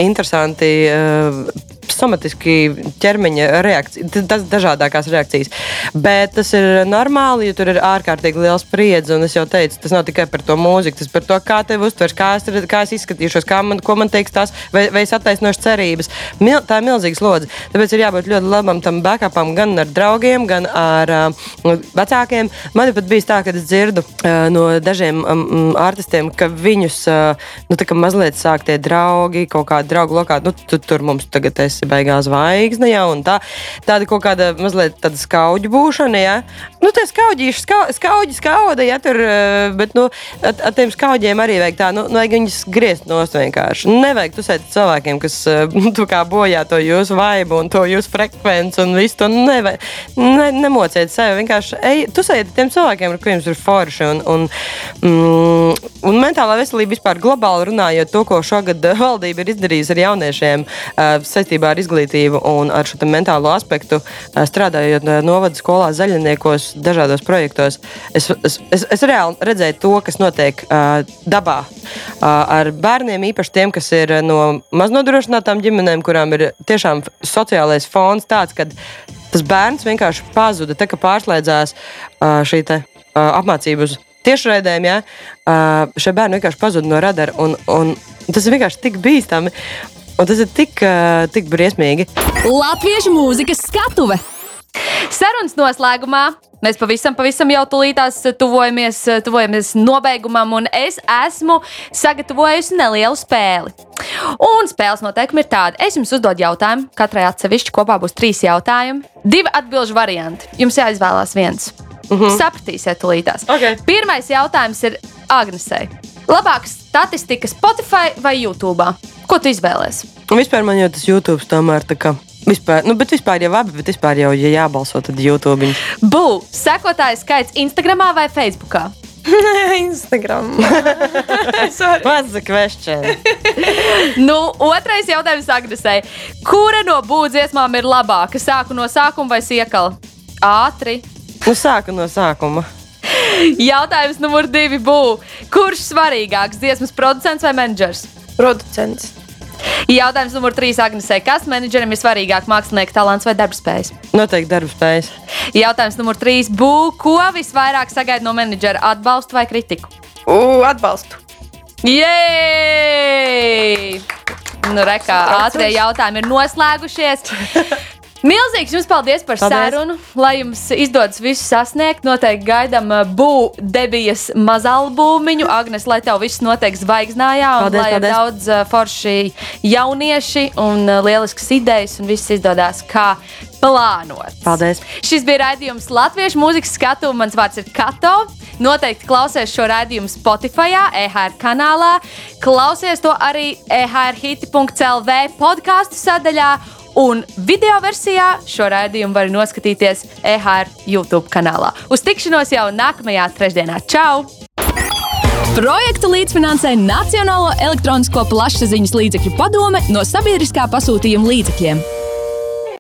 B: interesanti. Uh, somatiski ķermeņa reakcija, tas dažādākās reakcijas. Bet tas ir normāli, jo tur ir ārkārtīgi liels spriedzi. Un es jau teicu, tas nav tikai par to mūziku, tas par to, kā tevi uztvers, kā es, kā es izskatīšos, kā man, ko man teiks tās, vai, vai es attaisnošu cerības. Mil, tā ir milzīga slodze. Tāpēc ir jābūt ļoti labam tam backupam gan ar draugiem, gan ar uh, vecākiem. Man ir pat bijis tā, ka es dzirdu uh, no dažiem um, artistiem, ka viņus uh, nu, mazliet sāk tie draugi, kaut kādi draugu lokā, nu, tu, tur mums tagad esi baigā zvaigzne, ja, tā, tāda kaut kāda mazliet tāda skauģu būšana, ja. Nu, tie skaudīši, skau, skauģi skauda, ja tur, eh, bet, nu, at, at tiem skaudiem arī vajag tā, nu, vajag viņus griezt nost vienkārši. Nevajag tusēt cilvēkiem, kas, eh, [LAUGHS] tu kā bojā to jūsu vaibu un to jūsu frekvenci un visu to, nevajag, ne, nemociet sevi, vienkārši ej, tusēt tiem cilvēkiem, ar kuriem ir forši un, un, mm, un mentālā veselība vispār globāli runājot to, ko šogad eh, valdība ir izdarījusi ar jauniešiem uh, saistībā ar izglītību un ar šo mentālo aspektu, strādājot novada skolā zaļiniekos, dažādos projektos. Es, es, es, es reāli redzēju to, kas notiek uh, dabā uh, ar bērniem, īpaši tiem, kas ir no maznodrošinātām ģimenēm, kurām ir tiešām sociālais fons tāds, ka tas bērns vienkārši pazuda, tā kā pārslēdzās uh, šī te, uh, apmācība uz tiešraidēm, ja, uh, šie bērni vienkārši pazuda no radara. Un, un tas ir vienkārši tik bīstami. Un tas ir tik, tik briesmīgi.
H: Latviešu mūzikas skatuve!
A: Sarunas noslēgumā mēs pavisam, pavisam jau tulītās tuvojamies, tuvojamies nobeigumam, un es esmu sagatavojusi nelielu spēli. Un spēles noteikumi ir tādi. Es jums uzdodu jautājumu, katrai atsevišķi kopā būs trīs jautājumi, divi atbildžu varianti. Jums jāizvēlās viens. -huh. Sapratīsiet, tulītās.
B: Ok.
A: Pirmais jautājums ir Agnesei. Labāka statistika Spotify vai YouTube? Ko tu izvēlēsies?
B: Un vispār man jau tas YouTube tomēr tā kā. Vispār, nu, bet vispār jau abi, bet vispār jau, ja jābalso, tad YouTube.
A: Būs sekotāju skaits [LAUGHS] Instagram vai Facebook?
C: Instagram.
B: What's the question? [LAUGHS]
A: Nu, otrais jautājums Agnesei. Kura no būdziesmām ir labāka? Sāku no sākuma vai siekala? Ātri.
B: Nu, sāku no sākuma.
A: Jautājums numur divi būs. Kurš svarīgāks? Dziesmas producents vai menedžers?
C: Producents.
A: Jautājums numur trīs Agnesei. Kas menedžerim ir svarīgāk? Mākslinieka talants vai darbspējas?
B: Noteikti darba spējas.
A: Jautājums numur trīs būs. Ko visvairāk sagaida no menedžera? Atbalstu vai kritiku?
C: U, atbalstu.
A: Jej! Nu, rekā, ātrie jautājumi ir noslēgušies. [LAUGHS] Milzīgs jums paldies par
B: Paldies.
A: sarunu. Lai jums izdodas visu sasniegt, noteikti gaidām uh, būvdebijas mazalbumiņu. Agnes, lai tev viss notiek zvaigznājā, un
B: Paldies,
A: lai
B: paldies.
A: daudz uh, forši jaunieši un uh, lielisks idejas, un viss izdodas kā plānots.
B: Paldies!
A: Šis bija raidījums Latviešu mūzikas skatu. Mans vārds ir Kato. Noteikti klausies šo raidījumu Spotify, EHR kanālā. Klausies to arī E EHRHIT.CLV podkāstu sadaļā. Un video versijā šo raidījumu var noskatīties EHR YouTube kanālā. Uz tikšanos jau nākamajā trešdienā. Čau! Projektu līdzfinansē Nacionālo elektronisko plašsaziņas līdzekļu padome no sabiedriskā pasūtījuma līdzekļiem.